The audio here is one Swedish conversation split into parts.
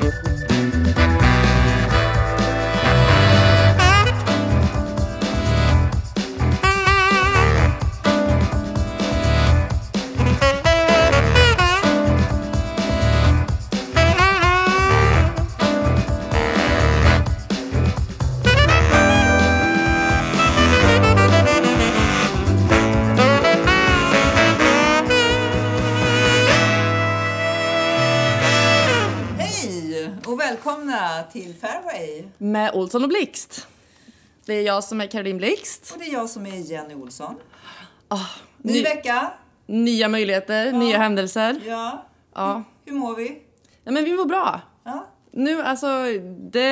Hej till Fairway. Med Olsson och Blixt. Det är jag som är Caroline Blixt. Och det är jag som är Jenny Olsson. Ah, Ny ny, vecka. nya möjligheter, nya händelser. Ja. Ja. Hur mår vi? ja, men vi mår bra. Ja. Nu, alltså, det,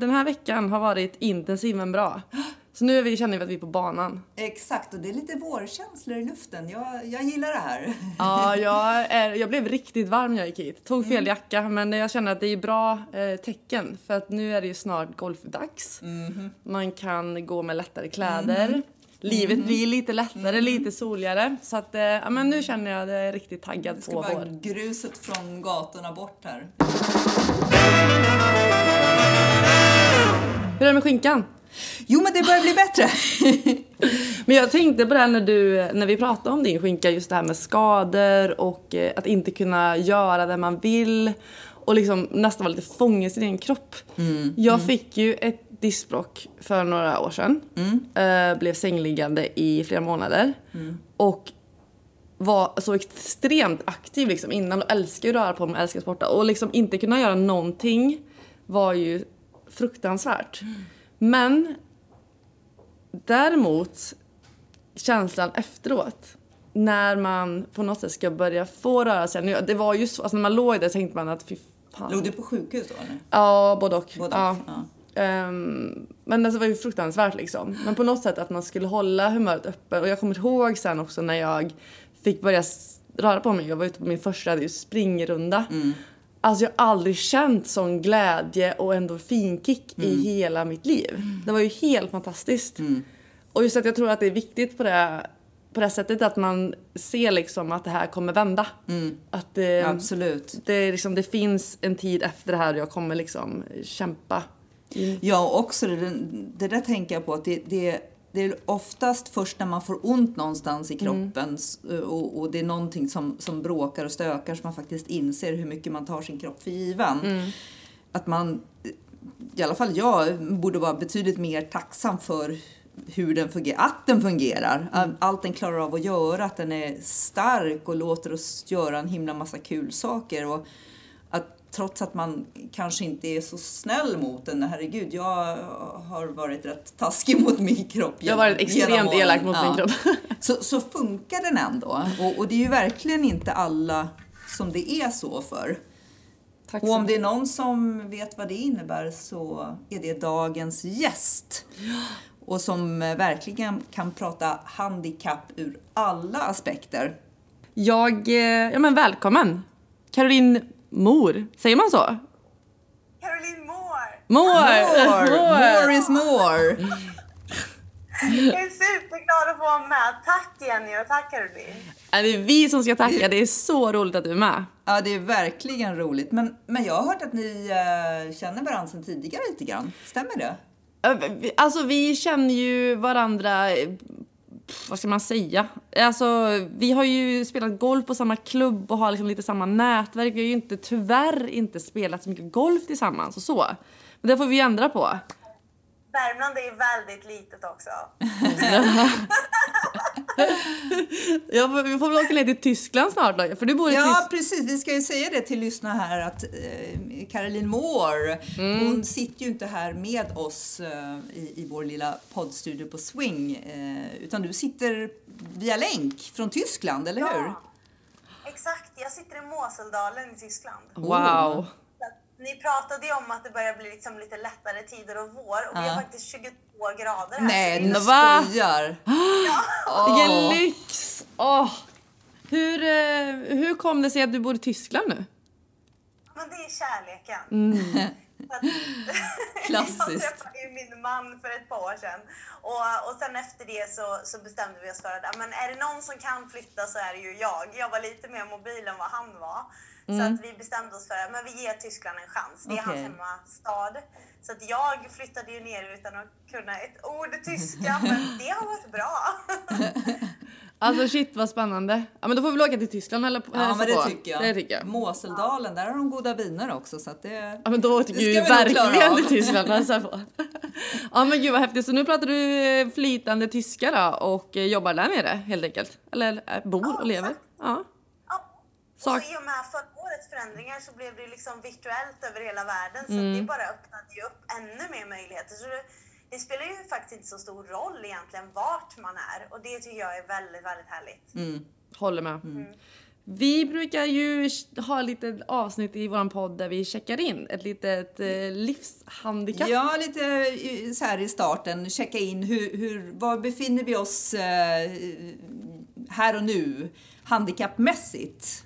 den här veckan har varit intensiv men bra. Så nu vi, känner vi att vi är på banan. Exakt, och det är lite vårkänslor i luften. Jag, jag gillar det här. Ja, jag, är, jag blev riktigt varm när jag gick hit. Tog fel jacka, men jag känner att det är bra eh, tecken. För att nu är det ju snart golfdags. Man kan gå med lättare kläder. Livet blir lite lättare, lite soligare. Så att, eh, ja, men nu känner jag att jag är riktigt taggad Det ska på bara vår. gruset från gatorna bort här. Hur är det med skinkan? Jo, men det börjar bli bättre. Men jag tänkte på det här när, du, när vi pratade om din skinka, just det här med skador och eh, att inte kunna göra det man vill och liksom nästan vara lite fången i sin egen kropp. jag fick ju ett diskbråck för några år sedan. Eh, blev sängliggande i flera månader. Och var så extremt aktiv liksom innan och älskar ju röra på mig, älskar att sporta. Och liksom inte kunna göra någonting var ju fruktansvärt. Men däremot känslan efteråt när man på något sätt ska börja få röra sig. Nu, Det var ju så, alltså när man låg där tänkte man att fy fan. Låg du på sjukhus då? Eller? Ja, både och. Både och, ja. ja. Ehm, men alltså, det var ju fruktansvärt liksom. Men på något sätt att man skulle hålla humöret uppe. Och jag kommer ihåg sen också när jag fick börja röra på mig. Jag var ute på min första springrunda. Alltså jag har aldrig känt sån glädje och endorfinkick i hela mitt liv. Det var ju helt fantastiskt. Och just att jag tror att det är viktigt på det, på det sättet att man ser liksom att det här kommer vända. Att det, Absolut. det, liksom, det finns en tid efter det här och jag kommer liksom kämpa. Ja, och också det, det där tänker jag på att det, det, det är oftast först när man får ont någonstans i kroppen s- och, och det är någonting som, som bråkar och stökar som man faktiskt inser hur mycket man tar sin kropp för given. Att man, i alla fall jag, borde vara betydligt mer tacksam för hur den fungerar, att den fungerar. Allt den klarar av att göra, att den är stark och låter oss göra en himla massa kul saker. Och att trots att man kanske inte är så snäll mot den, herregud, jag har varit rätt taskig mot min kropp. Jag har varit extremt elak mot min kropp. Så, så funkar den ändå. Och, och det är ju verkligen inte alla som det är så för. Tack Och om det är någon som vet vad det innebär så är det dagens gäst. Och som verkligen kan prata handikapp ur alla aspekter. Jag, eh, ja men välkommen! Caroline Mor, säger man så? Caroline Moore! Mor! More, more is more. Jag är superglad att få vara med. Tack Jenny och tack Caroline. Ja, Det är vi som ska tacka, det är så roligt att du är med. Ja, det är verkligen roligt. Men, men jag har hört att ni eh, känner varandra sedan tidigare lite grann. Stämmer det? Alltså vi känner ju varandra, eh, vad ska man säga? Alltså vi har ju spelat golf på samma klubb och har liksom lite samma nätverk. Vi har ju inte, tyvärr inte spelat så mycket golf tillsammans och så. Men det får vi ändra på. Värmland är ju väldigt litet också. Får, vi får väl åka ner till Tyskland snart då, för du bor i Ja, precis. Vi ska ju säga det till lyssnarna här att eh, Caroline Moore, hon sitter ju inte här med oss eh, i, i vår lilla poddstudio på Swing, eh, utan du sitter via länk från Tyskland, eller hur? Ja. Exakt, jag sitter i Moseldalen i Tyskland. Wow. Så att Ni pratade ju om att det börjar bli liksom lite lättare tider och vår och vi Ja. har faktiskt 22 grader här. Nej, du skojar! Vilken lyx! Åh. Hur, eh, hur kom det sig att du bor i Tyskland nu? men det är kärleken. Mm. Klassiskt. Jag träffade ju min man för ett par år sedan. Och, och sen efter det så, så bestämde vi oss för att ja, men är det någon som kan flytta så är det ju jag. Jag var lite mer mobil än vad han var. Så att vi bestämde oss för att men vi ger Tyskland en chans. Det är hans Okej. hemmastad. Så att jag flyttade ju ner utan att kunna ett ord tyska, men det har varit bra. Alltså shit vad spännande. Ja men då får vi väl åka till Tyskland eller Ja, men det på. tycker jag. Det tycker jag. Måseldalen, där har de goda viner också så att det... Ja men då åker ju verkligen till Tyskland och på. Ja men gud vad häftigt. Så nu pratar du flytande tyska då och jobbar där nere helt enkelt? Eller eh, bor Ja, och lever? Ja. Och Sak- så i och med förra årets förändringar så blev det liksom virtuellt över hela världen så Mm. det bara öppnade ju upp ännu mer möjligheter. Så det, det spelar ju faktiskt inte så stor roll egentligen vart man är och det tycker jag är väldigt, väldigt härligt. Mm. Håller med. Vi brukar ju ha lite avsnitt i våran podd där vi checkar in ett litet eh, livshandikapp. Ja, lite eh, så här i starten, checka in hur, hur, var befinner vi oss eh, här och nu handikappmässigt?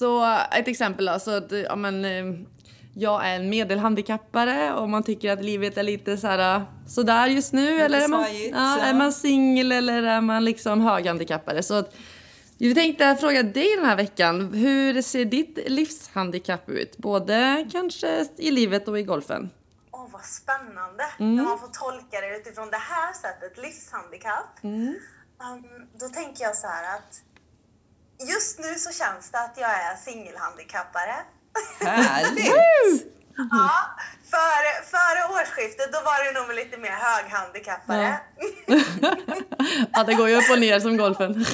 Så ett exempel då, så att, ja, men, eh, jag är en medelhandikappare och man tycker att livet är lite så här, sådär just nu. eller är man, svajigt, ja, ja. är man singel eller är man liksom höghandikappare? Så att, vi tänkte fråga dig den här veckan, hur ser ditt livshandikapp ut? Både kanske i livet och i golfen. Åh, vad spännande! Mm. När man får tolka det utifrån det här sättet, livshandikapp. Mm. Um, då tänker jag så här att just nu så känns det att jag är singelhandikappare. Härligt! Ja, före, före årsskiftet då var det nog lite mer höghandikappare. Ja, det går ju upp och ner som golfen.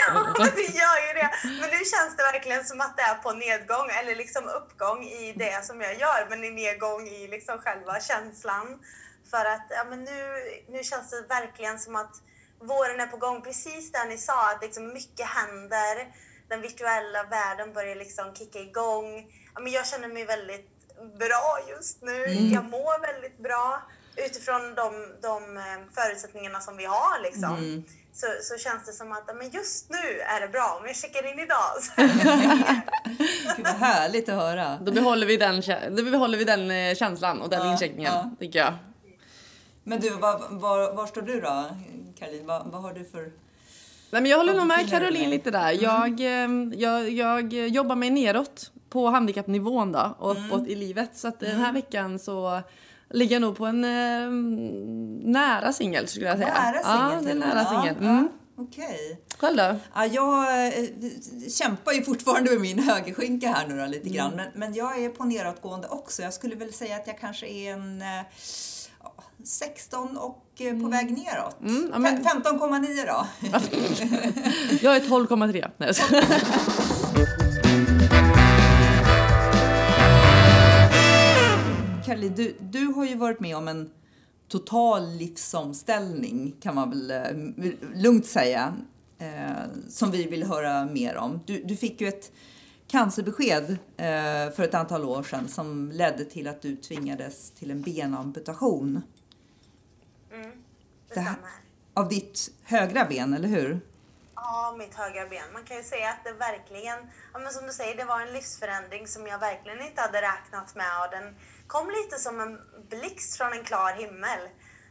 Ja, det gör ju det. Men nu känns det verkligen som att det är på nedgång eller liksom uppgång i det som jag gör, men i nedgång i liksom själva känslan. För att ja, men nu, nu känns det verkligen som att våren är på gång. Precis där ni sa, att liksom mycket händer. Den virtuella världen börjar liksom kicka igång. Ja, men jag känner mig väldigt bra just nu. Jag mår väldigt bra utifrån de, de eh, förutsättningarna som vi har. Liksom. Så, så känns det som att men just nu är det bra. Om jag checkar in idag så är det bra. Gud, vad härligt att höra. Då behåller vi den, då behåller vi den eh, känslan och den Ja, incheckningen, ja. tycker jag. Men du, var, var, var står du då, Caroline? Vad, vad har du för... Nej, men jag håller nog med Caroline lite där. Jag, eh, jag, jag jobbar mig neråt på handikappnivån då, och uppåt i livet. Så att den här veckan så ligger jag nog på en eh, nära singel skulle jag säga. Nära singel Ja, det är nära singel. Mm. Okej. Själv då? Ja, jag eh, kämpar ju fortfarande med min högerskinka här nu då, lite grann. Men, men jag är på nedåtgående också. Jag skulle väl säga att jag kanske är en eh, 16 och eh, på väg neråt. Mm, ja, men- Fe- 15,9 då. Jag är 12,3. Nej. Caroline, du, du har ju varit med om en total livsomställning kan man väl eh, lugnt säga. Eh, som vi vill höra mer om. Du, du fick ju ett cancerbesked eh, för ett antal år sedan som ledde till att du tvingades till en benamputation Mm, det här- av ditt högra ben, eller hur? Ja, mitt högra ben. Man kan ju säga att det verkligen, ja, men som du säger, det var en livsförändring som jag verkligen inte hade räknat med och den kom lite som en blixt från en klar himmel.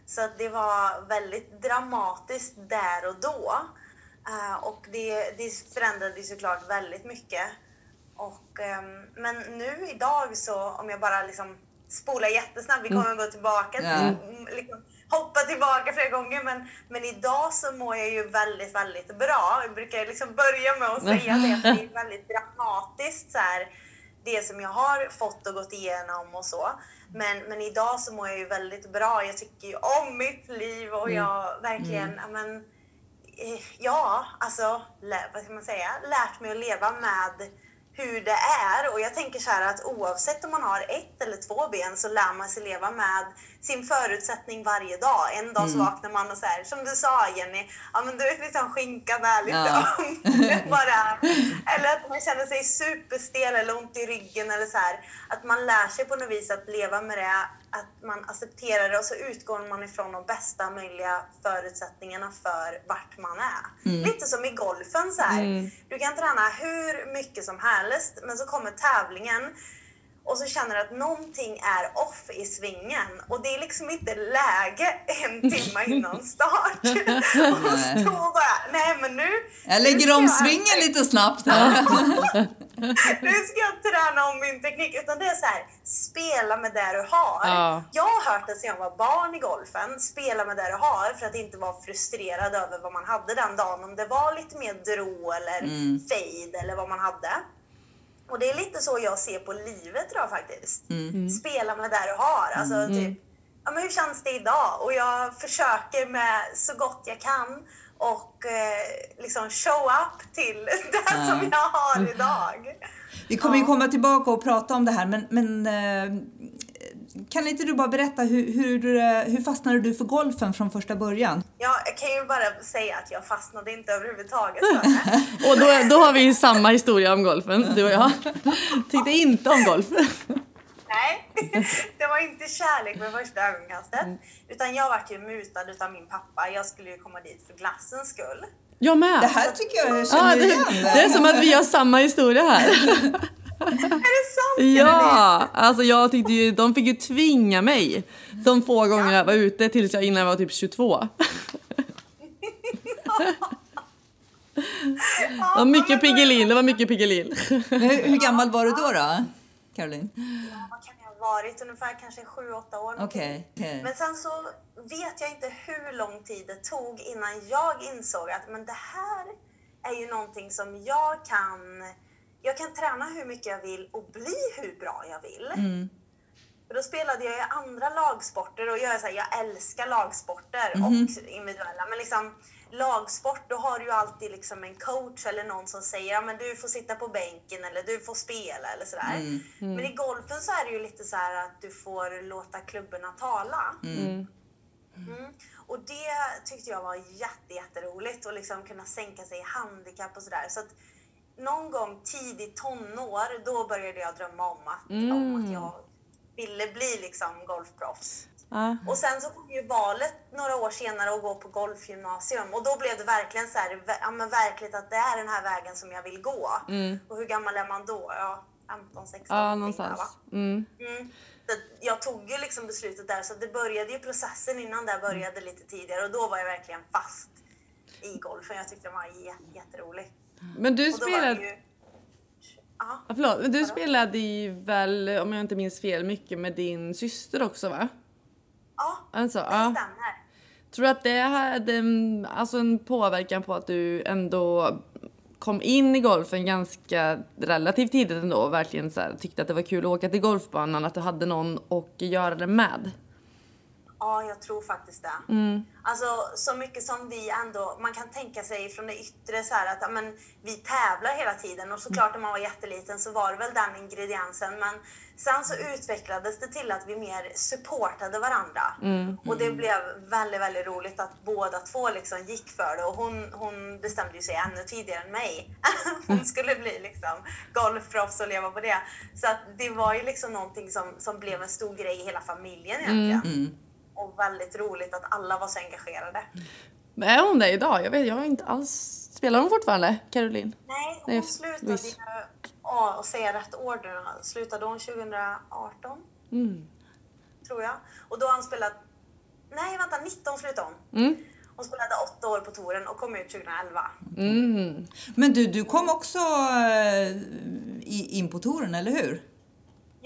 Så det var väldigt dramatiskt där och då. Eh, och det, det förändrade såklart väldigt mycket. Och, ehm, men nu idag så, om jag bara liksom spolar jättesnabbt, vi kommer att gå tillbaka till, liksom, hoppa tillbaka flera gånger men, men idag så mår jag ju väldigt, väldigt bra. Jag brukar liksom börja med att säga det, att det är väldigt dramatiskt så här, det som jag har fått och gått igenom och så. Men, men idag så mår jag ju väldigt bra. Jag tycker ju om mitt liv och jag verkligen, ja, men, eh, ja, alltså, vad ska man säga, lärt mig att leva med hur det är. Och jag tänker så här att oavsett om man har ett eller två ben så lär man sig leva med sin förutsättning varje dag. En dag så vaknar man och så här, som du sa Jenny, ja men du vet liksom skinkan är lite Ja. om. bara, eller att man känner sig superstel eller ont i ryggen eller så här. Att man lär sig på något vis att leva med det att man accepterar det och så utgår man ifrån de bästa möjliga förutsättningarna för vart man är. Lite som i golfen så här. Du kan träna hur mycket som helst men så kommer tävlingen och så känner att någonting är off i svingen och det är liksom inte läge en timme innan start. och så bara, nej men nu... Jag nu lägger ska om jag- svingen lite snabbt här. nu ska jag träna om min teknik. Utan det är så här, spela med det du har. Ja. Jag har hört det sedan jag var barn i golfen. Spela med det du har för att inte vara frustrerad över vad man hade den dagen. Om det var lite mer dro eller fade eller vad man hade. Och det är lite så jag ser på livet idag faktiskt. Spela med det du har. Alltså typ, ja, men hur känns det idag? Och jag försöker med så gott jag kan och eh, liksom show up till det som jag har idag. Vi kommer ju komma tillbaka och prata om det här, men, men eh, kan inte du bara berätta hur, hur, hur fastnade du för golfen från första början? Ja, jag kan ju bara säga att jag fastnade inte överhuvudtaget för det. Och då, då har vi ju samma historia om golfen, du och jag. Tyckte inte om golf. Nej, det var inte kärlek med första ögonkastet. Utan jag vart ju mutad utav min pappa. Jag skulle ju komma dit för glassens skull. Jag med. Det här tycker jag jag Ja, känner det, igen. det är som att vi har samma historia här. Är det sant? Ja, alltså jag tyckte ju, de fick ju tvinga mig de få gånger jag var ute tills jag innan jag var typ 22. Det var mycket Piggelin, det var mycket Piggelin. Hur, hur gammal var du då, då Caroline? Varit? Ungefär kanske 7-8 år. Okej. okej. Men sen så vet jag inte hur lång tid det tog innan jag insåg att men det här är ju någonting som jag kan... Jag kan träna hur mycket jag vill och bli hur bra jag vill. För då spelade jag i andra lagsporter och jag, är så här, jag älskar lagsporter och individuella. Men liksom lagsport, då har du ju alltid liksom en coach eller någon som säger ja, men du får sitta på bänken eller du får spela eller sådär. Men i golfen så är det ju lite så här att du får låta klubborna tala. Mm. Och det tyckte jag var jätte, jätteroligt att liksom kunna sänka sig i handikapp och sådär. Så att någon gång tidigt tonår, då började jag drömma om att, om att jag ville bli liksom golfproffs. Ja. Och sen så kom ju valet några år senare att gå på golfgymnasium och då blev det verkligen så här, ja men verkligt att det är den här vägen som jag vill gå. Och hur gammal är man då? Ja, 15, 16. Ja, där, va? någonstans. Mm. Mm. Att jag tog ju liksom beslutet där så det började ju processen innan det började lite tidigare och då var jag verkligen fast i golfen. Jag tyckte den var jä- jätterolig. Men du spelade, ju... Ja, förlåt, men du spelade ju väl, om jag inte minns fel, mycket med din syster också va? ja Alltså, det ja. stämmer. Tror du att det hade alltså en påverkan på att du ändå kom in i golfen ganska relativt tidigt ändå och verkligen så här, tyckte att det var kul att åka till golfbanan, att du hade någon att göra det med? Ja, jag tror faktiskt det. Alltså så mycket som vi ändå, man kan tänka sig från det yttre så här att men, vi tävlar hela tiden och såklart när man var jätteliten så var det väl den ingrediensen men sen så utvecklades det till att vi mer supportade varandra och det blev väldigt, väldigt roligt att båda två liksom gick för det och hon, hon bestämde sig ännu tidigare än mig. hon skulle bli liksom golfproffs och leva på det. Så att det var ju liksom någonting som, som blev en stor grej i hela familjen egentligen. Och väldigt roligt att alla var så engagerade. Men är hon det idag? Jag vet, jag har inte alls... Spelar hon fortfarande, Caroline? Nej, Nej, hon slutade ju, ja, att säga rätt år nu, slutade hon 2018? Tror jag. Och då har hon spelat, nej vänta, 19 slutade hon. Hon spelade åtta år på touren och kom ut 2011. Mm. Men du, du kom också eh, i, in på touren, eller hur?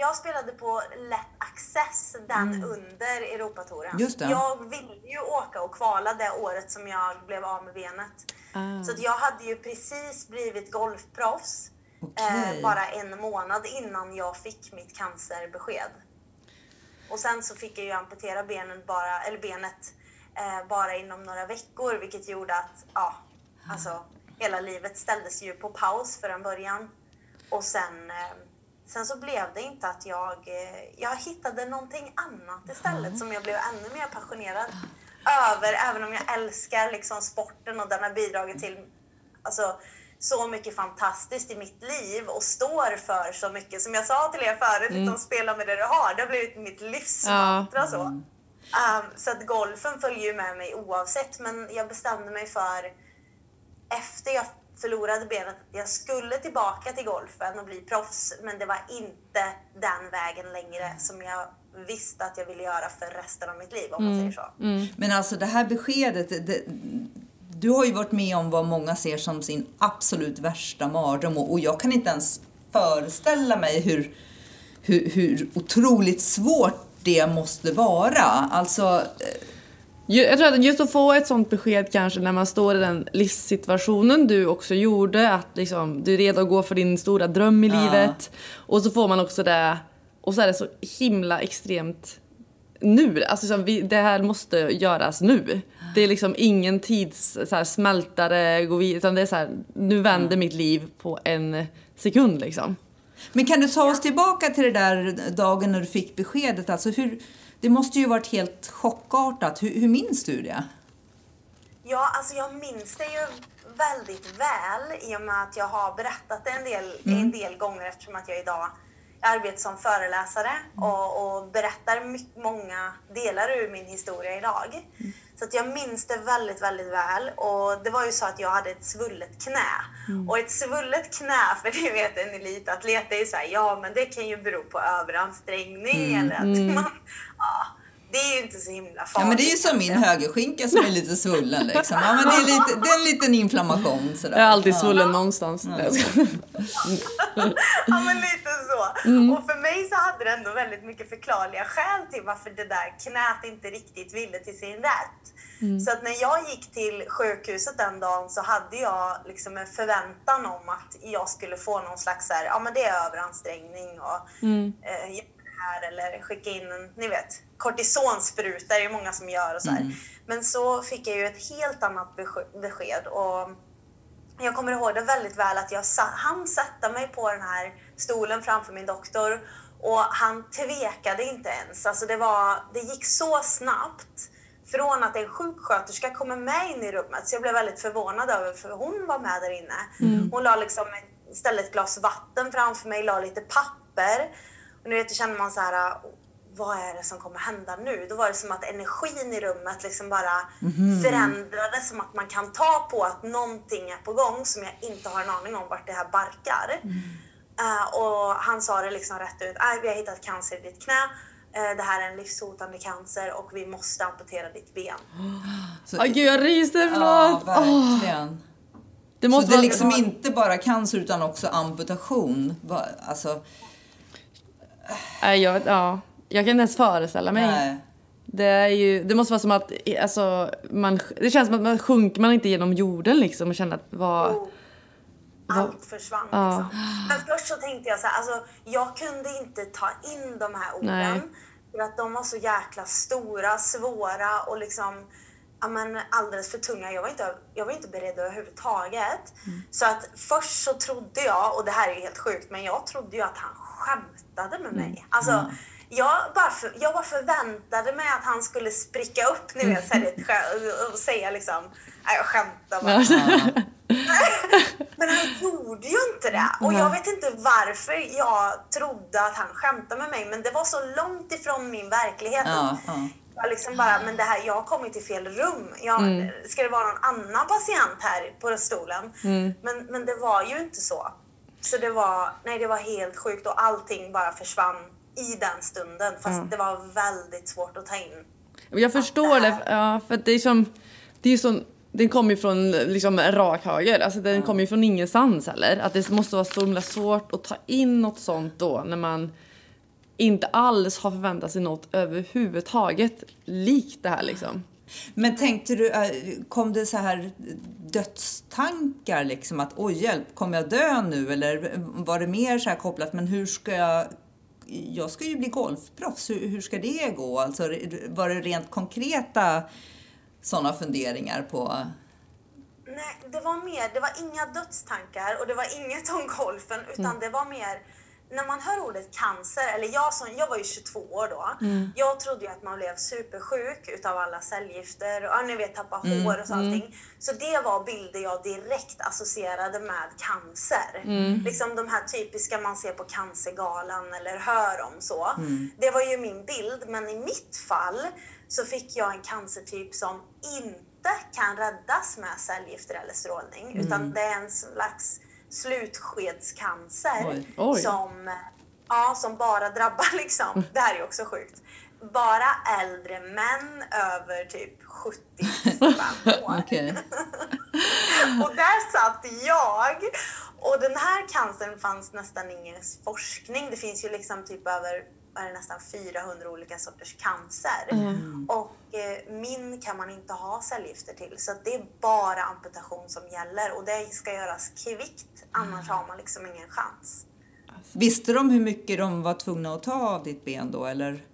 Jag spelade på Let Access, den under Europatouren. Just det. Jag ville ju åka och kvala det året som jag blev av med benet. Ah. Så jag hade ju precis blivit golfproffs Okej. eh, bara en månad innan jag fick mitt cancerbesked. Och sen så fick jag ju amputera benen bara, eller benet eh, bara inom några veckor vilket gjorde att ja, alltså, hela livet ställdes ju på paus för en början. Och sen, eh, sen så blev det inte att jag, eh, jag hittade någonting annat istället som jag blev ännu mer passionerad över. Även om jag älskar liksom sporten och den har bidragit till alltså, så mycket fantastiskt i mitt liv och står för så mycket. Som jag sa till er förut, mm. spela med det du har. Det har blivit mitt livsmantra. Ja. Så. Um, så att golfen följer ju med mig oavsett. Men jag bestämde mig för efter jag förlorade benet jag skulle tillbaka till golfen och bli proffs. Men det var inte den vägen längre som jag visste att jag ville göra för resten av mitt liv om man mm. säger så. Mm. Men alltså det här beskedet, det, du har ju varit med om vad många ser som sin absolut värsta mardröm och, och jag kan inte ens föreställa mig hur, hur, hur otroligt svårt det måste vara. Alltså, eh, jag tror att just att få ett sånt besked kanske när man står i den livssituationen du också gjorde, att liksom, du är redo att gå för din stora dröm i ja. livet. Och så får man också det, och så är det så himla extremt nu. Alltså så vi, det här måste göras nu. Det är liksom ingen tids så här, smältare, gå vidare, utan det är så här, nu vänder mm. mitt liv på en sekund liksom. Men kan du ta oss tillbaka till det där dagen när du fick beskedet? Alltså hur, det måste ju varit helt chockartat. Hur, hur minns du det? Ja, alltså jag minns det ju väldigt väl i och med att jag har berättat det en del, mm. en del gånger eftersom att jag idag arbetar som föreläsare och, och berättar mycket, många delar ur min historia idag. Mm. Så att jag minns det väldigt, väldigt väl. Och det var ju så att jag hade ett svullet knä. Mm. Och ett svullet knä, för det vet en elitatlet, är ju såhär, ja men det kan ju bero på överansträngning mm. eller att mm. man, ja, det är ju inte så himla farligt. Ja, men det är ju som min högerskinka som är lite svullen. Liksom. Ja, men det, är lite, det är en liten inflammation. Sådär. Jag är alltid svullen ja. någonstans. Ja. ja, men lite så. Mm. Och för så hade det ändå väldigt mycket förklarliga skäl till varför det där knät inte riktigt ville till sin rätt. Mm. Så att när jag gick till sjukhuset den dagen så hade jag liksom en förväntan om att jag skulle få någon slags här, ja men det är överansträngning och mm. eh, här eller skicka in en, ni vet, kortisonspruta, är många som gör och så mm. Men så fick jag ju ett helt annat besked och jag kommer ihåg det väldigt väl att jag hann sätta mig på den här stolen framför min doktor och han tvekade inte ens. Alltså det, var, det gick så snabbt från att en sjuksköterska kommer med in i rummet, så jag blev väldigt förvånad över för hon var med där inne. Mm. Hon la liksom ställde ett glas vatten framför mig, la lite papper och nu vet, då känner man så här, vad är det som kommer hända nu? Då var det som att energin i rummet liksom bara mm. förändrades, som att man kan ta på att någonting är på gång som jag inte har en aning om vart det här barkar. Mm. Uh, och han sa det liksom rätt ut, vi har hittat cancer i ditt knä. Uh, det här är en livshotande cancer och vi måste amputera ditt ben. Så, oh, gud, jag ryser, förlåt! Ja, verkligen. Oh. Det måste så det är liksom inte bara cancer utan också amputation? Alltså, Nej, jag, ja, jag kan inte ens föreställa mig. Nej. Det, är ju, det måste vara som att alltså, man, det känns som att man sjunker man inte genom jorden liksom och känner att vad... Oh. Allt försvann ja. liksom. Men först så tänkte jag så här, alltså jag kunde inte ta in de här orden. Nej. För att de var så jäkla stora, svåra och liksom ja, men alldeles för tunga. Jag var inte, jag var inte beredd överhuvudtaget. Mm. Så att först så trodde jag, och det här är ju helt sjukt, men jag trodde ju att han skämtade med mig. Mm. Alltså, mm. jag, bara för, jag bara förväntade mig att han skulle spricka upp ni vet, och säga liksom, jag skämtar bara. Men han gjorde ju inte det. Och jag vet inte varför jag trodde att han skämtade med mig. Men det var så långt ifrån min verklighet. Ja, ja. Jag liksom bara, men det här, jag har kommit till fel rum. Jag, mm. Ska det vara någon annan patient här på stolen? Mm. Men, men det var ju inte så. Så det var, nej, det var helt sjukt och allting bara försvann i den stunden. Fast mm. det var väldigt svårt att ta in. Jag förstår det, det ja, för det är som, det är som den kommer ju från liksom rak höger, alltså den mm. kommer ju från ingenstans heller. Att det måste vara så himla svårt att ta in något sånt då när man inte alls har förväntat sig något överhuvudtaget likt det här liksom. Men tänkte du, äh, kom det så här dödstankar liksom att oj hjälp, kommer jag dö nu? Eller var det mer så här kopplat, men hur ska jag jag ska ju bli golfproffs, hur, hur ska det gå? Alltså, var det rent konkreta sådana funderingar på? Nej, det var mer, det var inga dödstankar och det var inget om golfen utan mm. det var mer när man hör ordet cancer, eller jag, som, jag var ju 22 år då. Jag trodde ju att man blev supersjuk utav alla cellgifter och ja, ni vet tappa hår och så allting. Så det var bilder jag direkt associerade med cancer. Liksom de här typiska man ser på Cancergalan eller hör om så. Det var ju min bild, men i mitt fall så fick jag en cancertyp som inte kan räddas med cellgifter eller strålning. Utan det är en slags slutskedscancer Oj. Oj. som, ja, som bara drabbar liksom, det här är också sjukt, bara äldre män över typ 70-75 år. Och där satt jag. Och den här cancern fanns nästan ingen forskning. Det finns ju liksom typ över är det, nästan 400 olika sorters cancer. Och eh, min kan man inte ha cellgifter till. Så det är bara amputation som gäller. Och det ska göras kvickt. Annars har man liksom ingen chans. Visste de hur mycket de var tvungna att ta av ditt ben då eller?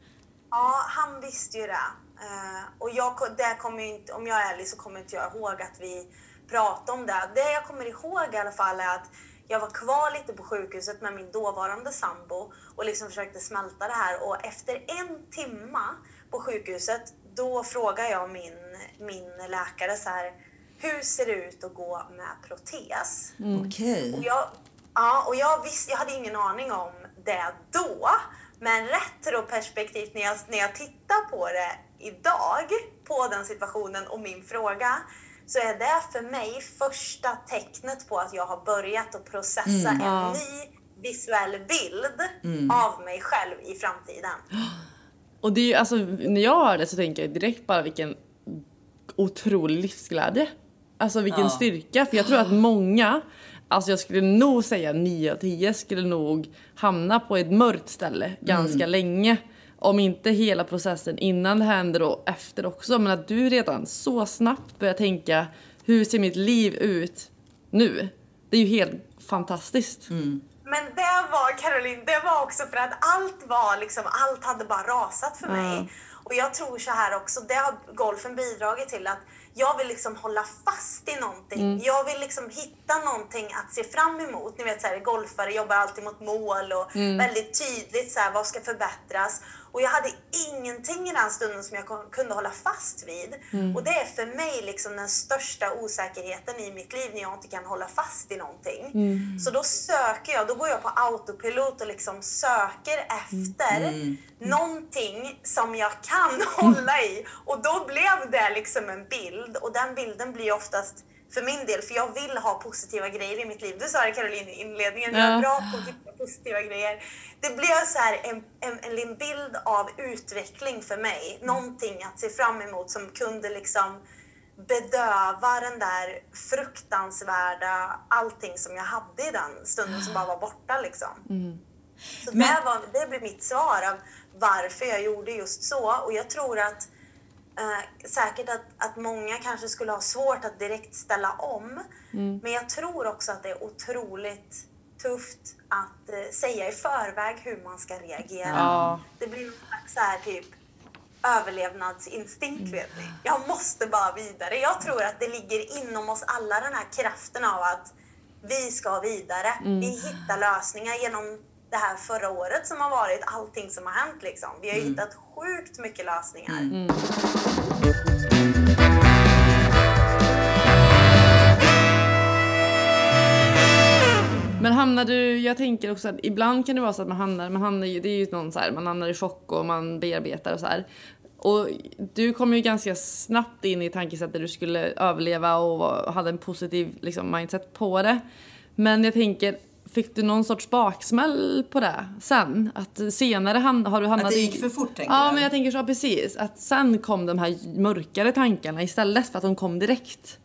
Ja, han visste ju det. Eh, och jag, det kommer inte, om jag är ärlig så kommer inte jag ihåg att vi pratade om det. Det jag kommer ihåg i alla fall är att jag var kvar lite på sjukhuset med min dåvarande sambo och liksom försökte smälta det här. Och efter en timma på sjukhuset, då frågade jag min, min läkare så här, hur ser det ut att gå med protes? Okej. Och jag, ja, och jag, visste, jag hade ingen aning om det då. Men retroperspektivt när jag, när jag tittar på det idag, på den situationen och min fråga, så är det för mig första tecknet på att jag har börjat att processa en Ja. ny visuell bild av mig själv i framtiden. Och det är ju, alltså, när jag hör det så tänker jag direkt bara vilken otrolig livsglädje. Alltså vilken Ja. styrka. För jag tror att många, alltså jag skulle nog säga 9 av 10 skulle nog hamna på ett mörkt ställe ganska länge. Om inte hela processen innan det händer och efter också. Men att du redan så snabbt börjar tänka, hur ser mitt liv ut nu? Det är ju helt fantastiskt. Men det var Caroline, det var också för att allt var liksom, allt hade bara rasat för mig. Och jag tror så här också, det har golfen bidragit till att jag vill liksom hålla fast i någonting. Jag vill liksom hitta någonting att se fram emot. Ni vet så här, golfare jobbar alltid mot mål och väldigt tydligt så här, vad ska förbättras. Och jag hade ingenting i den stunden som jag kunde hålla fast vid. Och det är för mig liksom den största osäkerheten i mitt liv när jag inte kan hålla fast i någonting. Så då söker jag, då går jag på autopilot och liksom söker efter någonting som jag kan hålla i. Och då blev det liksom en bild och den bilden blir oftast för min del, för jag vill ha positiva grejer i mitt liv. Du sa det Caroline i inledningen, jag är bra på att hitta positiva grejer. Det blev så här en, en, en bild av utveckling för mig. Någonting att se fram emot som kunde liksom bedöva den där fruktansvärda allting som jag hade i den stunden som bara var borta liksom. Så Men- det, var, det blir mitt svar av varför jag gjorde just så. Och jag tror att eh, säkert att, att många kanske skulle ha svårt att direkt ställa om. Men jag tror också att det är otroligt tufft att eh, säga i förväg hur man ska reagera. Ja. Det blir så här typ överlevnadsinstinkt vet ni. Jag måste bara vidare. Jag tror att det ligger inom oss alla den här kraften av att vi ska vidare. Vi hittar lösningar genom det här förra året som har varit, allting som har hänt liksom. Vi har ju hittat sjukt mycket lösningar. Men hamnar du, jag tänker också att ibland kan det vara så att man hamnar, man hamnar ju, det är ju någon så här, man hamnar i chock och man bearbetar och så här. Och du kom ju ganska snabbt in i tankesättet att du skulle överleva och hade en positiv liksom, mindset på det. Men jag tänker, fick du någon sorts baksmäll på det sen? Att senare ham- har du hamnat Att det i- gick för fort, tänker Ja, du? men jag tänker så precis. Att sen kom de här mörkare tankarna istället för att de kom direkt.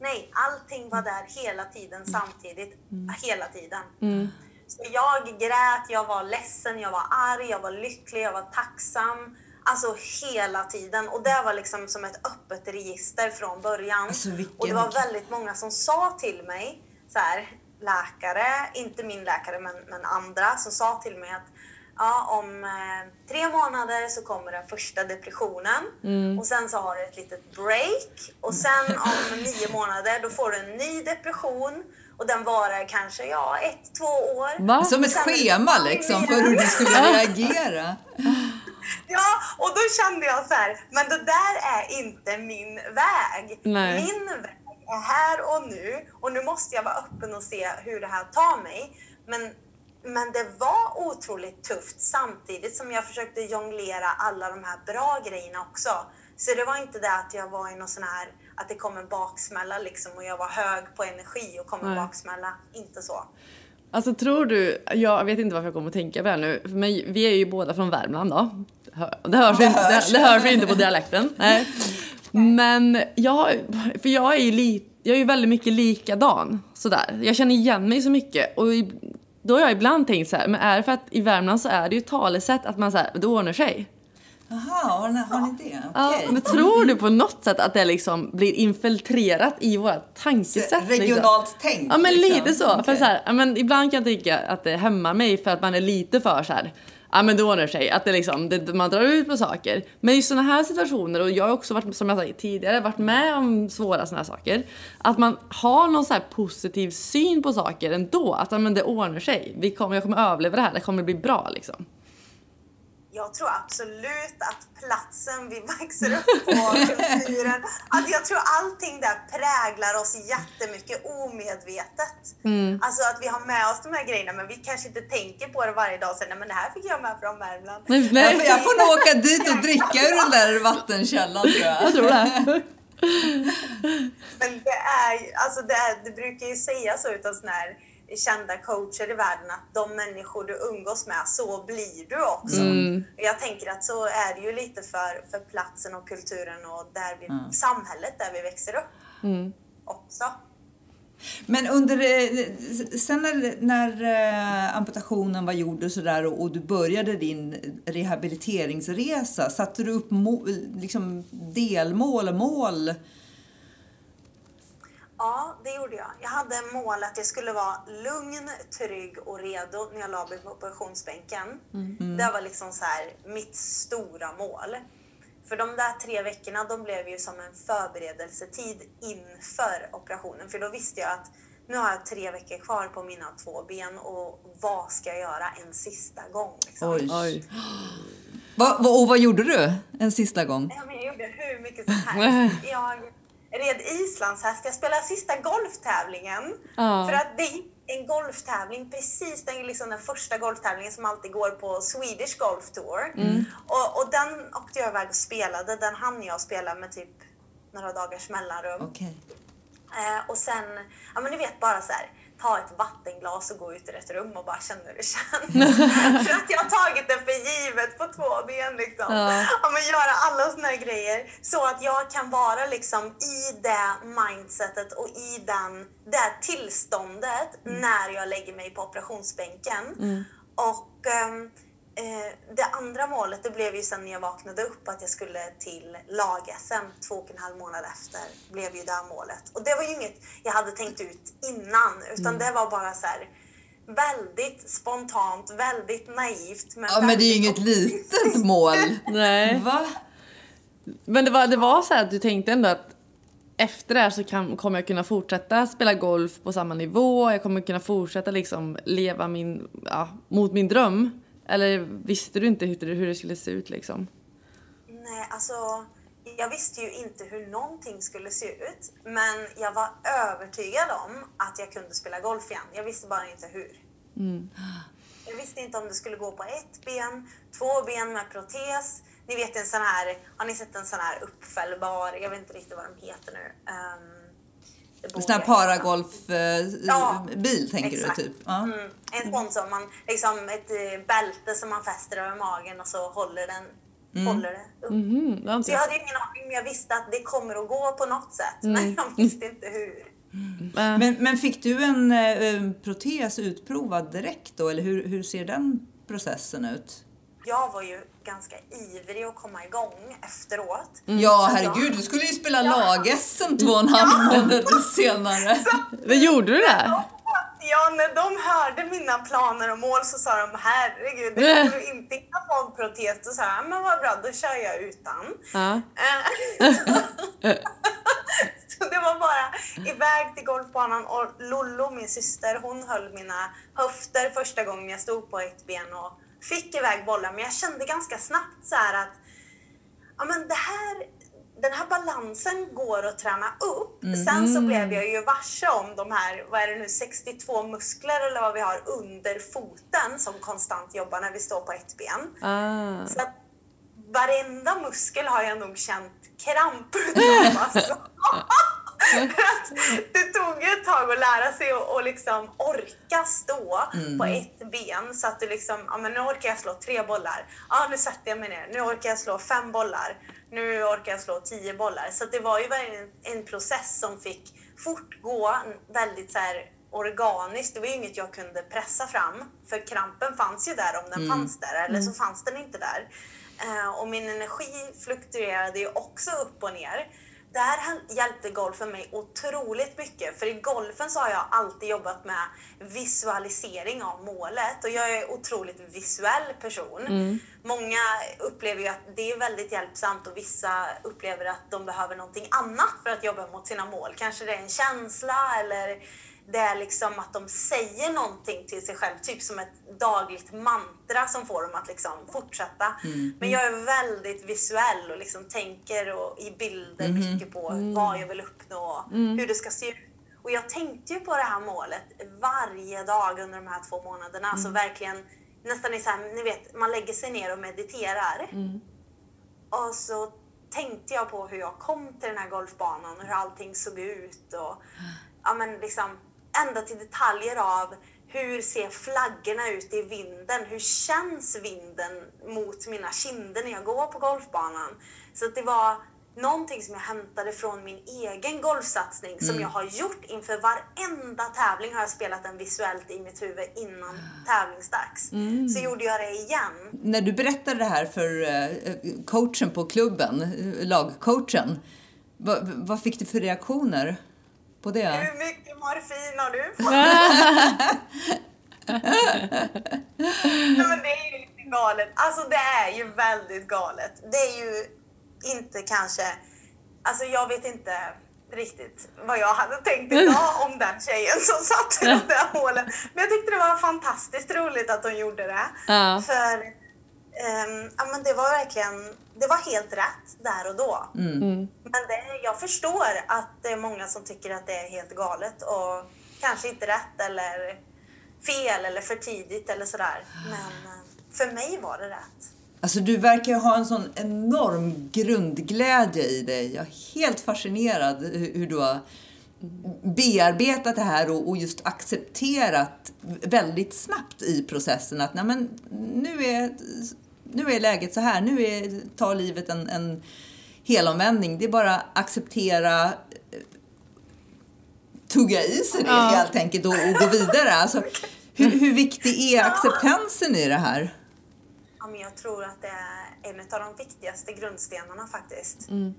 Nej, allting var där hela tiden samtidigt. Hela tiden. Så jag grät, jag var ledsen, jag var arg, jag var lycklig, jag var tacksam. Alltså hela tiden. Och det var liksom som ett öppet register från början. Alltså, vilken- Och det var väldigt många som sa till mig, så här, läkare, inte min läkare men, men andra, som sa till mig att ja, om eh, tre månader så kommer den första depressionen och sen så har du ett litet break och sen om nio månader då får du en ny depression Och den varar kanske, ja, ett, två år. Va? Som ett schema liksom för hur du skulle reagera. Ja, och då kände jag så här, men det där är inte min väg. Nej. Min väg är här och nu och nu måste jag vara öppen och se hur det här tar mig. Men, men det var otroligt tufft samtidigt som jag försökte jonglera alla de här bra grejerna också. Så det var inte det att jag var i någon sån här, att det kom en baksmälla liksom och jag var hög på energi och kom en Nej. baksmälla. Inte så. Alltså tror du, jag vet inte varför jag kommer att tänka på det här nu, men vi är ju båda från Värmland då. Det hörs, Det inte, det, hörs. det hörs inte på dialekten. Nej. Men jag, för jag är ju li, jag är ju väldigt mycket likadan sådär. Jag känner igen mig så mycket och då har jag ibland tänkt så här, men är det för att i Värmland så är det ju talesätt att man säger det ordnar sig. Jaha, har ni, har ni det? Ja, Okej. men tror du på något sätt att det liksom blir infiltrerat i våra tankesätt? liksom? Regionalt tänk. Ja men liksom. lite så. För Okej. så här, ja, men ibland kan jag tycka att det hämmar mig för att man är lite för så här. Ja men det ordnar sig, att det liksom, det, man drar ut på saker. Men i sådana här situationer, och jag har också varit, som jag sa tidigare, varit med om svåra sådana här saker. Att man har någon sån här positiv syn på saker ändå. Att ja, men det ordnar sig. Vi kommer, jag kommer överleva det här, det kommer bli bra liksom. Jag tror absolut att platsen vi växer upp på, kulturen, att jag tror allting där präglar oss jättemycket omedvetet. Alltså att vi har med oss de här grejerna men vi kanske inte tänker på det varje dag och säger nej men det här fick jag med från Värmland. Nej, Jag nej, får, jag får nog åka dit och dricka ur den där vattenkällan tror jag. jag tror det. Men det är alltså det, är, det brukar ju sägas så utav såna här kända coacher i världen att de människor du umgås med, så blir du också. Och Jag tänker att så är det ju lite för, för platsen och kulturen och där vi, samhället där vi växer upp också. Men under, eh, sen när, när eh, amputationen var gjord och sådär och, och du började din rehabiliteringsresa, satte du upp må, liksom delmål och mål? Ja, det gjorde jag. Jag hade mål att jag skulle vara lugn, trygg och redo när jag la mig på operationsbänken. Det var liksom så här mitt stora mål. För de där tre veckorna, de blev ju som en förberedelsetid inför operationen. För då visste jag att nu har jag tre veckor kvar på mina två ben och vad ska jag göra en sista gång? Liksom. Oj. Oj. Va, va, och vad gjorde du en sista gång? Ja, men jag gjorde hur mycket som helst. Jag red islandshäst. Jag spelade sista golftävlingen. Ja. För att det är en golftävling, precis den, liksom den första golftävlingen som alltid går på Swedish Golf Tour. Och, och den åkte jag iväg och spelade. Den hann jag spela med typ några dagars mellanrum. Okej. Eh, och sen, ja men ni vet bara så här, ta ett vattenglas och gå ut i ett rum och bara känna hur det känns. för att jag har tagit det för givet på två ben liksom. Ja. Ja. men göra alla såna här grejer så att jag kan vara liksom i det mindsetet och i den, det tillståndet när jag lägger mig på operationsbänken. Och ehm, Eh, det andra målet det blev ju sen när jag vaknade upp att jag skulle till lag-SM två och en halv månad efter. blev ju det målet. Och det var ju inget jag hade tänkt ut innan utan det var bara så här väldigt spontant, väldigt naivt. Men Ja, men det är ju inget litet mål. Nej. Va? Men det var, det var så här att du tänkte ändå att efter det här så kan, kommer jag kunna fortsätta spela golf på samma nivå. Jag kommer kunna fortsätta liksom leva min, ja, mot min dröm. Eller visste du inte hur det, skulle se ut liksom? Nej, alltså jag visste ju inte hur någonting skulle se ut. Men jag var övertygad om att jag kunde spela golf igen. Jag visste bara inte hur. Jag visste inte om det skulle gå på ett ben, två ben med protes. Ni vet en sån här, har ni sett en sån här uppfällbar, jag vet inte riktigt vad de heter nu. Um, En sån här paragolfbil Ja, tänker exakt. du typ? Ja. Mm, en sån som man, liksom ett eh, bälte som man fäster över magen och så håller den håller det upp. Så jag hade ju ingen aning, men jag visste att det kommer att gå på något sätt. Men jag visste inte hur. Men, Men, men fick du en eh, protes utprovad direkt då, eller hur, hur ser den processen ut? Jag var ju ganska ivrig att komma igång efteråt. Ja, herregud, du skulle ju spela lag-SM två och en halv månad senare. men gjorde du det? Ja, när de hörde mina planer och mål så sa de herregud, det kommer du inte hinna få en protes. Då sa jag, men vad bra, då kör jag utan. Ja. Eh, så det var bara iväg till golfbanan och Lollo, min syster, hon höll mina höfter första gången jag stod på ett ben och fick iväg bollar. Men jag kände ganska snabbt så att ja, men det här, den här balansen går att träna upp. Mm. Sen så blev jag ju varse om de här, vad är det nu, 62 muskler eller vad vi har under foten som konstant jobbar när vi står på ett ben. Ah. Så att varenda muskel har jag nog känt kramp utav. Alltså. Det tog ju ett tag att lära sig att och liksom orka stå på ett ben så att du liksom, ja men nu orkar jag slå tre bollar. Ja, nu sätter jag mig ner. Nu orkar jag slå fem bollar. Nu orkar jag slå tio bollar. Så det var ju verkligen en process som fick fortgå väldigt så här organiskt. Det var ju inget jag kunde pressa fram. För krampen fanns ju där om den fanns där, eller så fanns den inte där. Eh, och min energi fluktuerade ju också upp och ner. Där hjälpte golfen mig otroligt mycket. För i golfen så har jag alltid jobbat med visualisering av målet. Och jag är en otroligt visuell person. Många upplever ju att det är väldigt hjälpsamt och vissa upplever att de behöver någonting annat för att jobba mot sina mål. Kanske det är en känsla eller det är liksom att de säger någonting till sig själv, typ som ett dagligt mantra som får dem att liksom fortsätta. Men jag är väldigt visuell och liksom tänker och, i bilder mycket på vad jag vill uppnå och hur det ska se ut. Och jag tänkte ju på det här målet varje dag under de här två månaderna. Alltså verkligen nästan i så här, ni vet, man lägger sig ner och mediterar. Och så tänkte jag på hur jag kom till den här golfbanan och hur allting såg ut. Och, ja, men liksom, ända till detaljer av hur ser flaggorna ut i vinden? Hur känns vinden mot mina kinder när jag går på golfbanan? Så det var någonting som jag hämtade från min egen golfsatsning som jag har gjort inför varenda tävling har jag spelat den visuellt i mitt huvud innan tävlingsdags. Så gjorde jag det igen. När du berättade det här för eh, coachen på klubben, eh, lagcoachen, vad, vad fick du för reaktioner på det? Hur mycket morfin har du fått? Nej, men det är ju lite galet. Alltså det är ju väldigt galet. Det är ju inte kanske... Alltså jag vet inte riktigt vad jag hade tänkt idag om den tjejen som satte de där målen. Men jag tyckte det var fantastiskt roligt att hon gjorde det. Ja. För ehm, ja, men det var verkligen, det var helt rätt där och då. Men det, jag förstår att det är många som tycker att det är helt galet och kanske inte rätt eller fel eller för tidigt eller sådär. Men eh, för mig var det rätt. Alltså du verkar ha en sån enorm grundglädje i dig. Jag är helt fascinerad hur, du har bearbetat det här och, och just accepterat väldigt snabbt i processen att nej men, nu, är, nu är läget så här, nu är, tar livet en, en helomvändning. Det är bara acceptera tugga i sig det helt enkelt och, och gå vidare. Alltså, hur, hur viktig är acceptansen i det här? Ja, men jag tror att det är en av de viktigaste grundstenarna faktiskt. Ehm,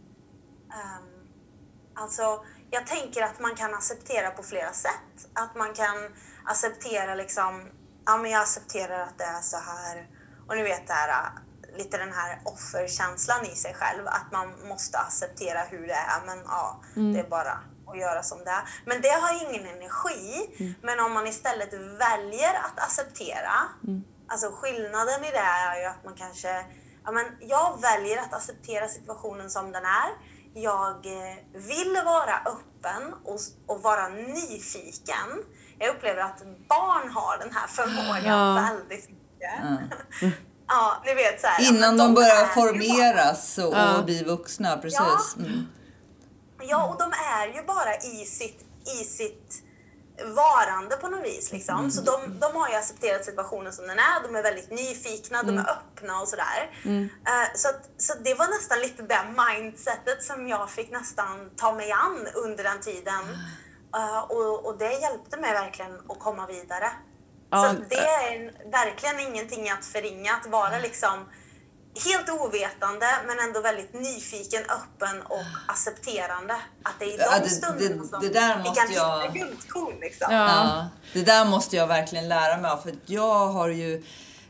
alltså, jag tänker att man kan acceptera på flera sätt. Att man kan acceptera liksom, ja men jag accepterar att det är så här. Och ni vet det här, äh, lite den här offerkänslan i sig själv. Att man måste acceptera hur det är. Men ja, det är bara att göra som det är. Men det har ingen energi. Men om man istället väljer att acceptera. Alltså skillnaden i det är ju att man kanske, ja men jag väljer att acceptera situationen som den är. Jag eh, vill vara öppen och, och vara nyfiken. Jag upplever att barn har den här förmågan Ja. väldigt mycket. Ja, ni vet så här, ja, Innan men de börjar formeras och, Ja. och bli vuxna, precis. Mm. Ja, och de är ju bara i sitt, i sitt varande på något vis. Liksom. Så de, de har ju accepterat situationen som den är. De är väldigt nyfikna, de är öppna och sådär. Eh, så, att, så det var nästan lite det mindsetet som jag fick nästan ta mig an under den tiden. Eh, och, och det hjälpte mig verkligen att komma vidare. Ja, så det är en, verkligen ingenting att förringa, att vara liksom helt ovetande men ändå väldigt nyfiken, öppen och accepterande. Att det är i de Ja, det- stunderna det- som det där vi kan jag- hitta guldkorn. Liksom. Ja. Ja, det där måste jag verkligen lära mig av. För jag har ju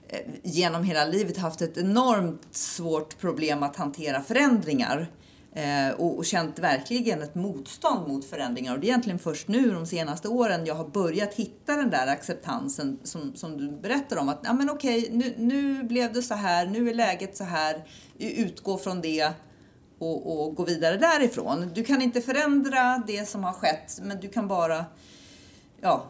eh, genom hela livet haft ett enormt svårt problem att hantera förändringar. Eh, och, och känt verkligen ett motstånd mot förändringar. Och det är egentligen först nu de senaste åren jag har börjat hitta den där acceptansen som, som du berättar om. Att ja, men okej, nu, nu blev det så här, nu är läget så här, utgå från det och, och gå vidare därifrån. Du kan inte förändra det som har skett, men du kan bara ja,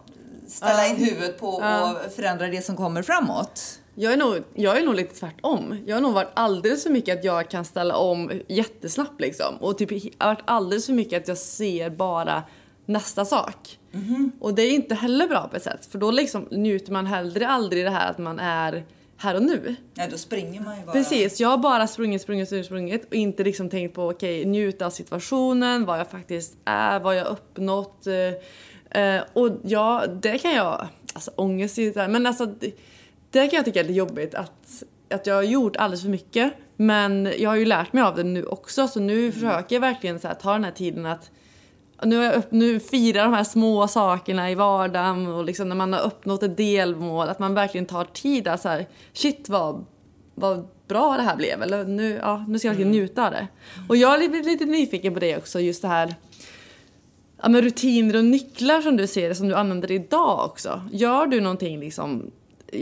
ställa in huvudet på och förändra det som kommer framåt. Jag är, nog, jag är nog lite tvärtom. Jag har nog varit alldeles för mycket att jag kan ställa om jättesnabbt liksom. Och typ varit alldeles för mycket att jag ser bara nästa sak. Och det är inte heller bra på ett sätt. För då liksom njuter man hellre aldrig det här att man är här och nu. Ja, då springer man ju bara. Precis, jag har bara sprungit, sprungit, sprungit, sprungit och inte liksom tänkt på okej, okay, njuta av situationen, vad jag faktiskt är, vad jag uppnått. Eh, eh, och ja, det kan jag, alltså ångest är där, men alltså det, det kan jag tycka är lite jobbigt att, att jag har gjort alldeles för mycket. Men jag har ju lärt mig av det nu också så nu mm. försöker jag verkligen så här, ta den här tiden att nu, upp, nu firar de här små sakerna i vardagen och liksom när man har uppnått ett delmål att man verkligen tar tid att så här, shit vad, vad bra det här blev eller nu, ja, nu ska jag verkligen mm. njuta av det. Och jag är lite, lite nyfiken på det också just det här ja, med rutiner och nycklar som du ser som du använder idag också. Gör du någonting liksom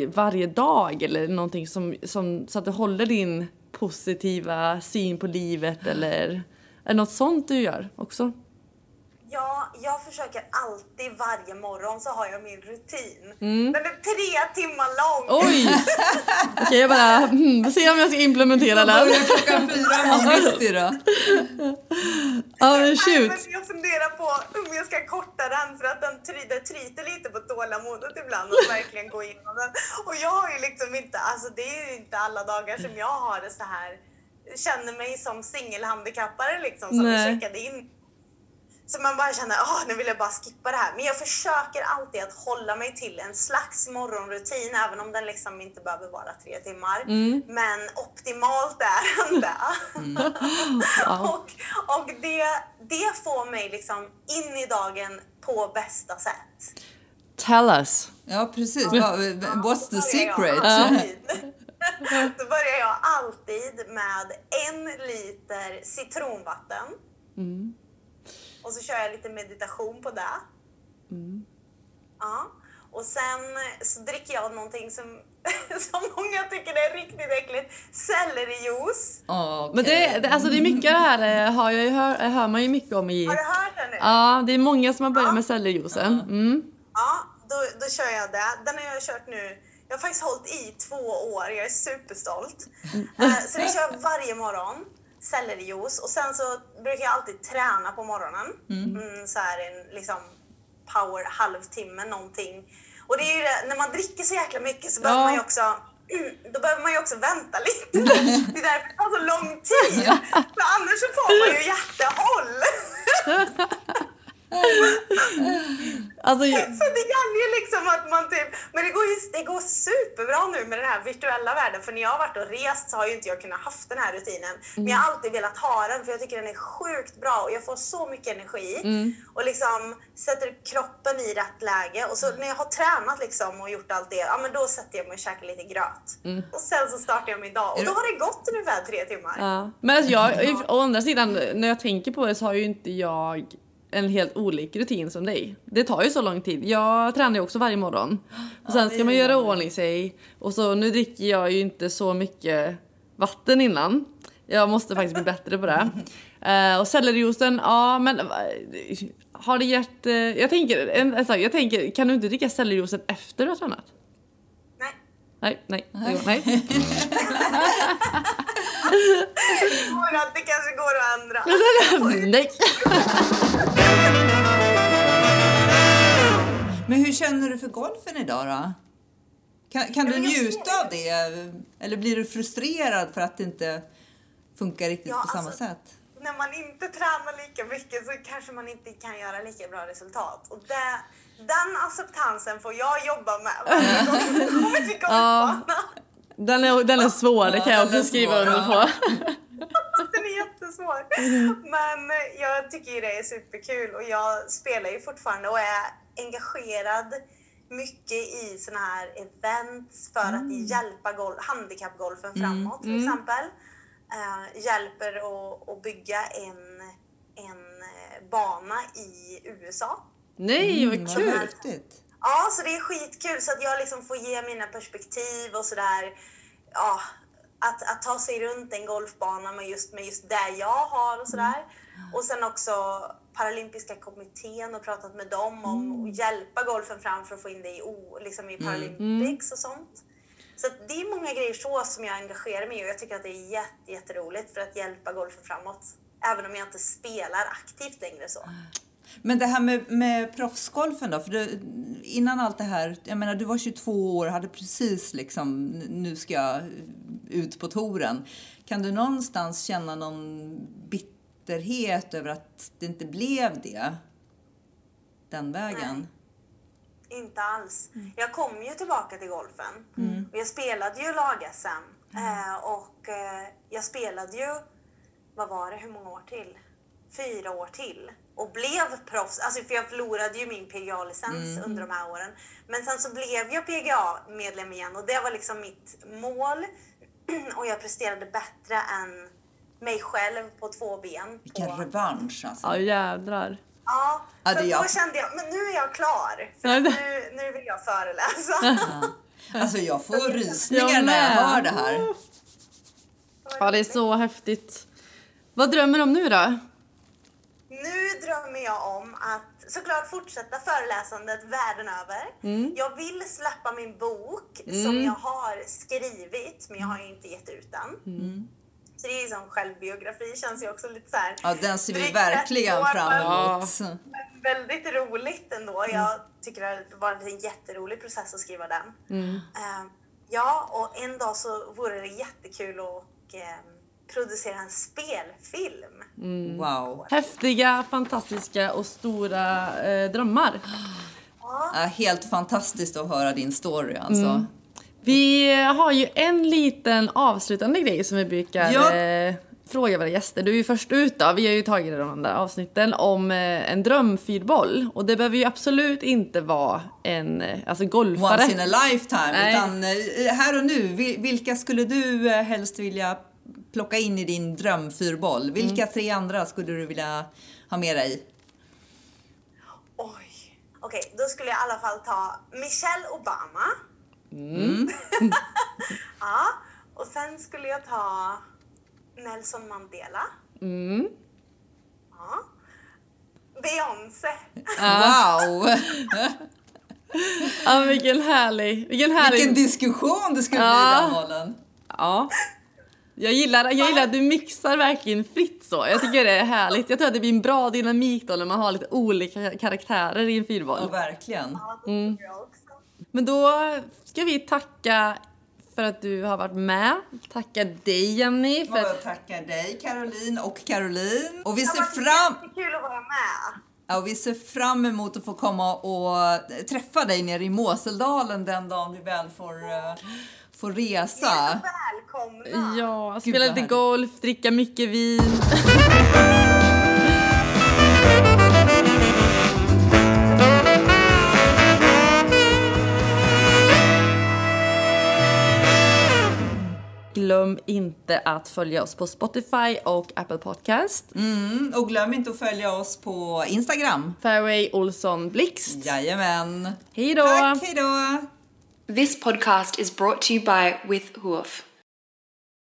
varje dag eller någonting som, som, så att du håller din positiva syn på livet eller är det något sånt du gör också? Ja, jag försöker alltid varje morgon så har jag min rutin. Mm. Den är tre timmar lång. Oj! Okej, okay, jag bara hmm, se om jag ska implementera den. Du klockan fyra då. Ja, men shoot. Jag funderar på om jag ska korta den för att den det tryter lite på tålamodet ibland att verkligen gå igenom den. Och jag har ju liksom inte, alltså det är ju inte alla dagar som jag har det så här känner mig som singelhandikappare liksom som Nej. checkade in så man bara känner att nu vill jag bara skippa det här. Men jag försöker alltid att hålla mig till en slags morgonrutin även om den liksom inte behöver vara tre timmar. Mm. Men optimalt är den det. Mm. och och det, det får mig liksom in i dagen på bästa sätt. Tell us. Ja precis. Ja. What's the secret? Då börjar jag alltid med en liter citronvatten. Mm och så kör jag lite meditation på det. Mm. Ja. Och sen så dricker jag någonting som, som många tycker är riktigt äckligt. Sellerijuice. Okay. Men det, det, alltså det är mycket det här eh, har, jag hör, hör man ju mycket om i... Har du hört det nu? Ja, det är många som har börjat ja. med sellerijuicen. Mm. Ja, då, då kör jag det. Den har jag kört nu. Jag har faktiskt hållit i två år. Jag är superstolt. Mm. Uh, så det kör jag varje morgon sellerijuice och sen så brukar jag alltid träna på morgonen. Mm. Mm, så här en liksom power halvtimme någonting. Och det är ju det, när man dricker så jäkla mycket så behöver man ju också då behöver man ju också vänta lite. Det är därför det tar så lång tid. För annars så får man ju hjärtehåll. Alltså, så det gäller ju liksom att man typ, men det går ju det går superbra nu med den här virtuella världen för när jag har varit och rest så har ju inte jag kunnat haft den här rutinen. Mm. Men jag har alltid velat ha den för jag tycker den är sjukt bra och jag får så mycket energi mm. och liksom sätter kroppen i rätt läge och så när jag har tränat liksom och gjort allt det, ja men då sätter jag mig och käkar lite gröt. Mm. Och sen så startar jag min dag och då har det gått ungefär tre timmar. Ja. Men alltså jag, å andra sidan, när jag tänker på det så har ju inte jag en helt olik rutin som dig. Det tar ju så lång tid. Jag tränar ju också varje morgon. Och sen ska man göra ordning sig. Och så nu dricker jag ju inte så mycket vatten innan. Jag måste faktiskt bli bättre på det. Uh, och sellerijuicen, ja men har det gett... Uh, jag, tänker, en, en jag tänker, kan du inte dricka sellerijuicen efter du har tränat? Nej, nej, nej. nej. det kanske går att ändra. nej. Men hur känner du för golfen idag då? Kan, kan du njuta av det? Eller blir du frustrerad för att det inte funkar riktigt ja, på samma alltså, sätt? När man inte tränar lika mycket så kanske man inte kan göra lika bra resultat. Och det, den acceptansen får jag jobba med kommer till golfbanan. Den är, den är svår, det kan jag också skriva under på. den är jättesvår. Men jag tycker det är superkul och jag spelar ju fortfarande och är engagerad mycket i såna här events för mm. att hjälpa golf, handikappgolfen framåt till mm. exempel. eh, hjälper att, att bygga en, en eh, bana i USA. Nej, Mm, vad kul! häftigt. Ja, så det är skitkul så att jag liksom får ge mina perspektiv och sådär. Ja, att, att ta sig runt en golfbana med just, med just det jag har och sådär. Och sen också Paralympiska kommittén och pratat med dem om att hjälpa golfen fram för att få in det i, liksom i Paralympics och sånt. Så att det är många grejer så som jag engagerar mig i och jag tycker att det är jätte, jätteroligt för att hjälpa golfen framåt. Även om jag inte spelar aktivt längre så. Men det här med, med proffsgolfen då? För du, innan allt det här, jag menar du var 22 år, hade precis liksom, nu ska jag ut på touren. Kan du någonstans känna någon bitterhet över att det inte blev det? Den vägen? Inte alls. Jag kom ju tillbaka till golfen. Och jag spelade ju lag-SM. Eh, och eh, jag spelade ju, vad var det, hur många år till? Fyra år till. Och blev proffs. Alltså för jag förlorade ju min PGA-licens under de här åren. Men sen så blev jag PGA-medlem igen och det var liksom mitt mål. och jag presterade bättre än mig själv på två ben. Vilken Och- revansch alltså. Ja, jädrar. Ja, Ja, är då kände jag, men nu är jag klar. För Ja, att det- nu, nu vill jag föreläsa. Alltså jag får rysningar Jag när jag hör det här. Ja, det är så häftigt. Vad drömmer du om nu då? Drömmer jag om att såklart fortsätta föreläsandet världen över. Jag vill släppa min bok som jag har skrivit, men jag har ju inte gett ut den. Så det är ju som självbiografi, känns ju också lite så här. Ja, den ser vi verkligen år, fram men- emot. Men väldigt roligt ändå. Jag tycker det har varit en jätterolig process att skriva den. Eh, ja, och en dag så vore det jättekul att eh, producera en spelfilm. Wow. Häftiga, fantastiska och stora eh, drömmar. Ja, helt fantastiskt att höra din story alltså. Vi har ju en liten avslutande grej som vi brukar Ja. eh, fråga våra gäster. Du är ju först ut då. Vi har ju tagit de andra avsnitten om eh, en drömfyrboll. Och det behöver ju absolut inte vara en eh, alltså golfare. Once in a lifetime. Nej. Utan eh, här och nu, vi- vilka skulle du eh, helst vilja plocka in i din drömfyrboll? Vilka tre andra skulle du vilja ha med dig? Oj! Okej, då skulle jag i alla fall ta Michelle Obama. ja, och sen skulle jag ta Nelson Mandela. Mm. Ja. Beyoncé. Wow! Ja, vilken härlig, vilken härlig. Vilken diskussion det skulle bli Ja. i den bollen. Ja. Jag gillar, jag gillar att du mixar verkligen fritt så. Jag tycker det är härligt. Jag tror att det blir en bra dynamik då när man har lite olika karaktärer i en fyrboll. Ja, verkligen. Ja, det tror jag också. Men då ska vi tacka för att du har varit med. Tacka dig Jenny. För jag tackar dig Caroline och Caroline. Och vi Det ser fram jättekul att vara med. Ja, och vi ser fram emot att få komma och träffa dig nere i Måseldalen den dagen vi väl får, Ni är resa. så välkomna. ja, Gud, spela lite härligt. golf, dricka mycket vin. Glöm inte att följa oss på Spotify och Apple Podcast. Mm, och glöm inte att följa oss på Instagram. Fairway Olsson Blixt. Jajamän. Hej då! Tack, hej då! This podcast is brought to you by With Hoof.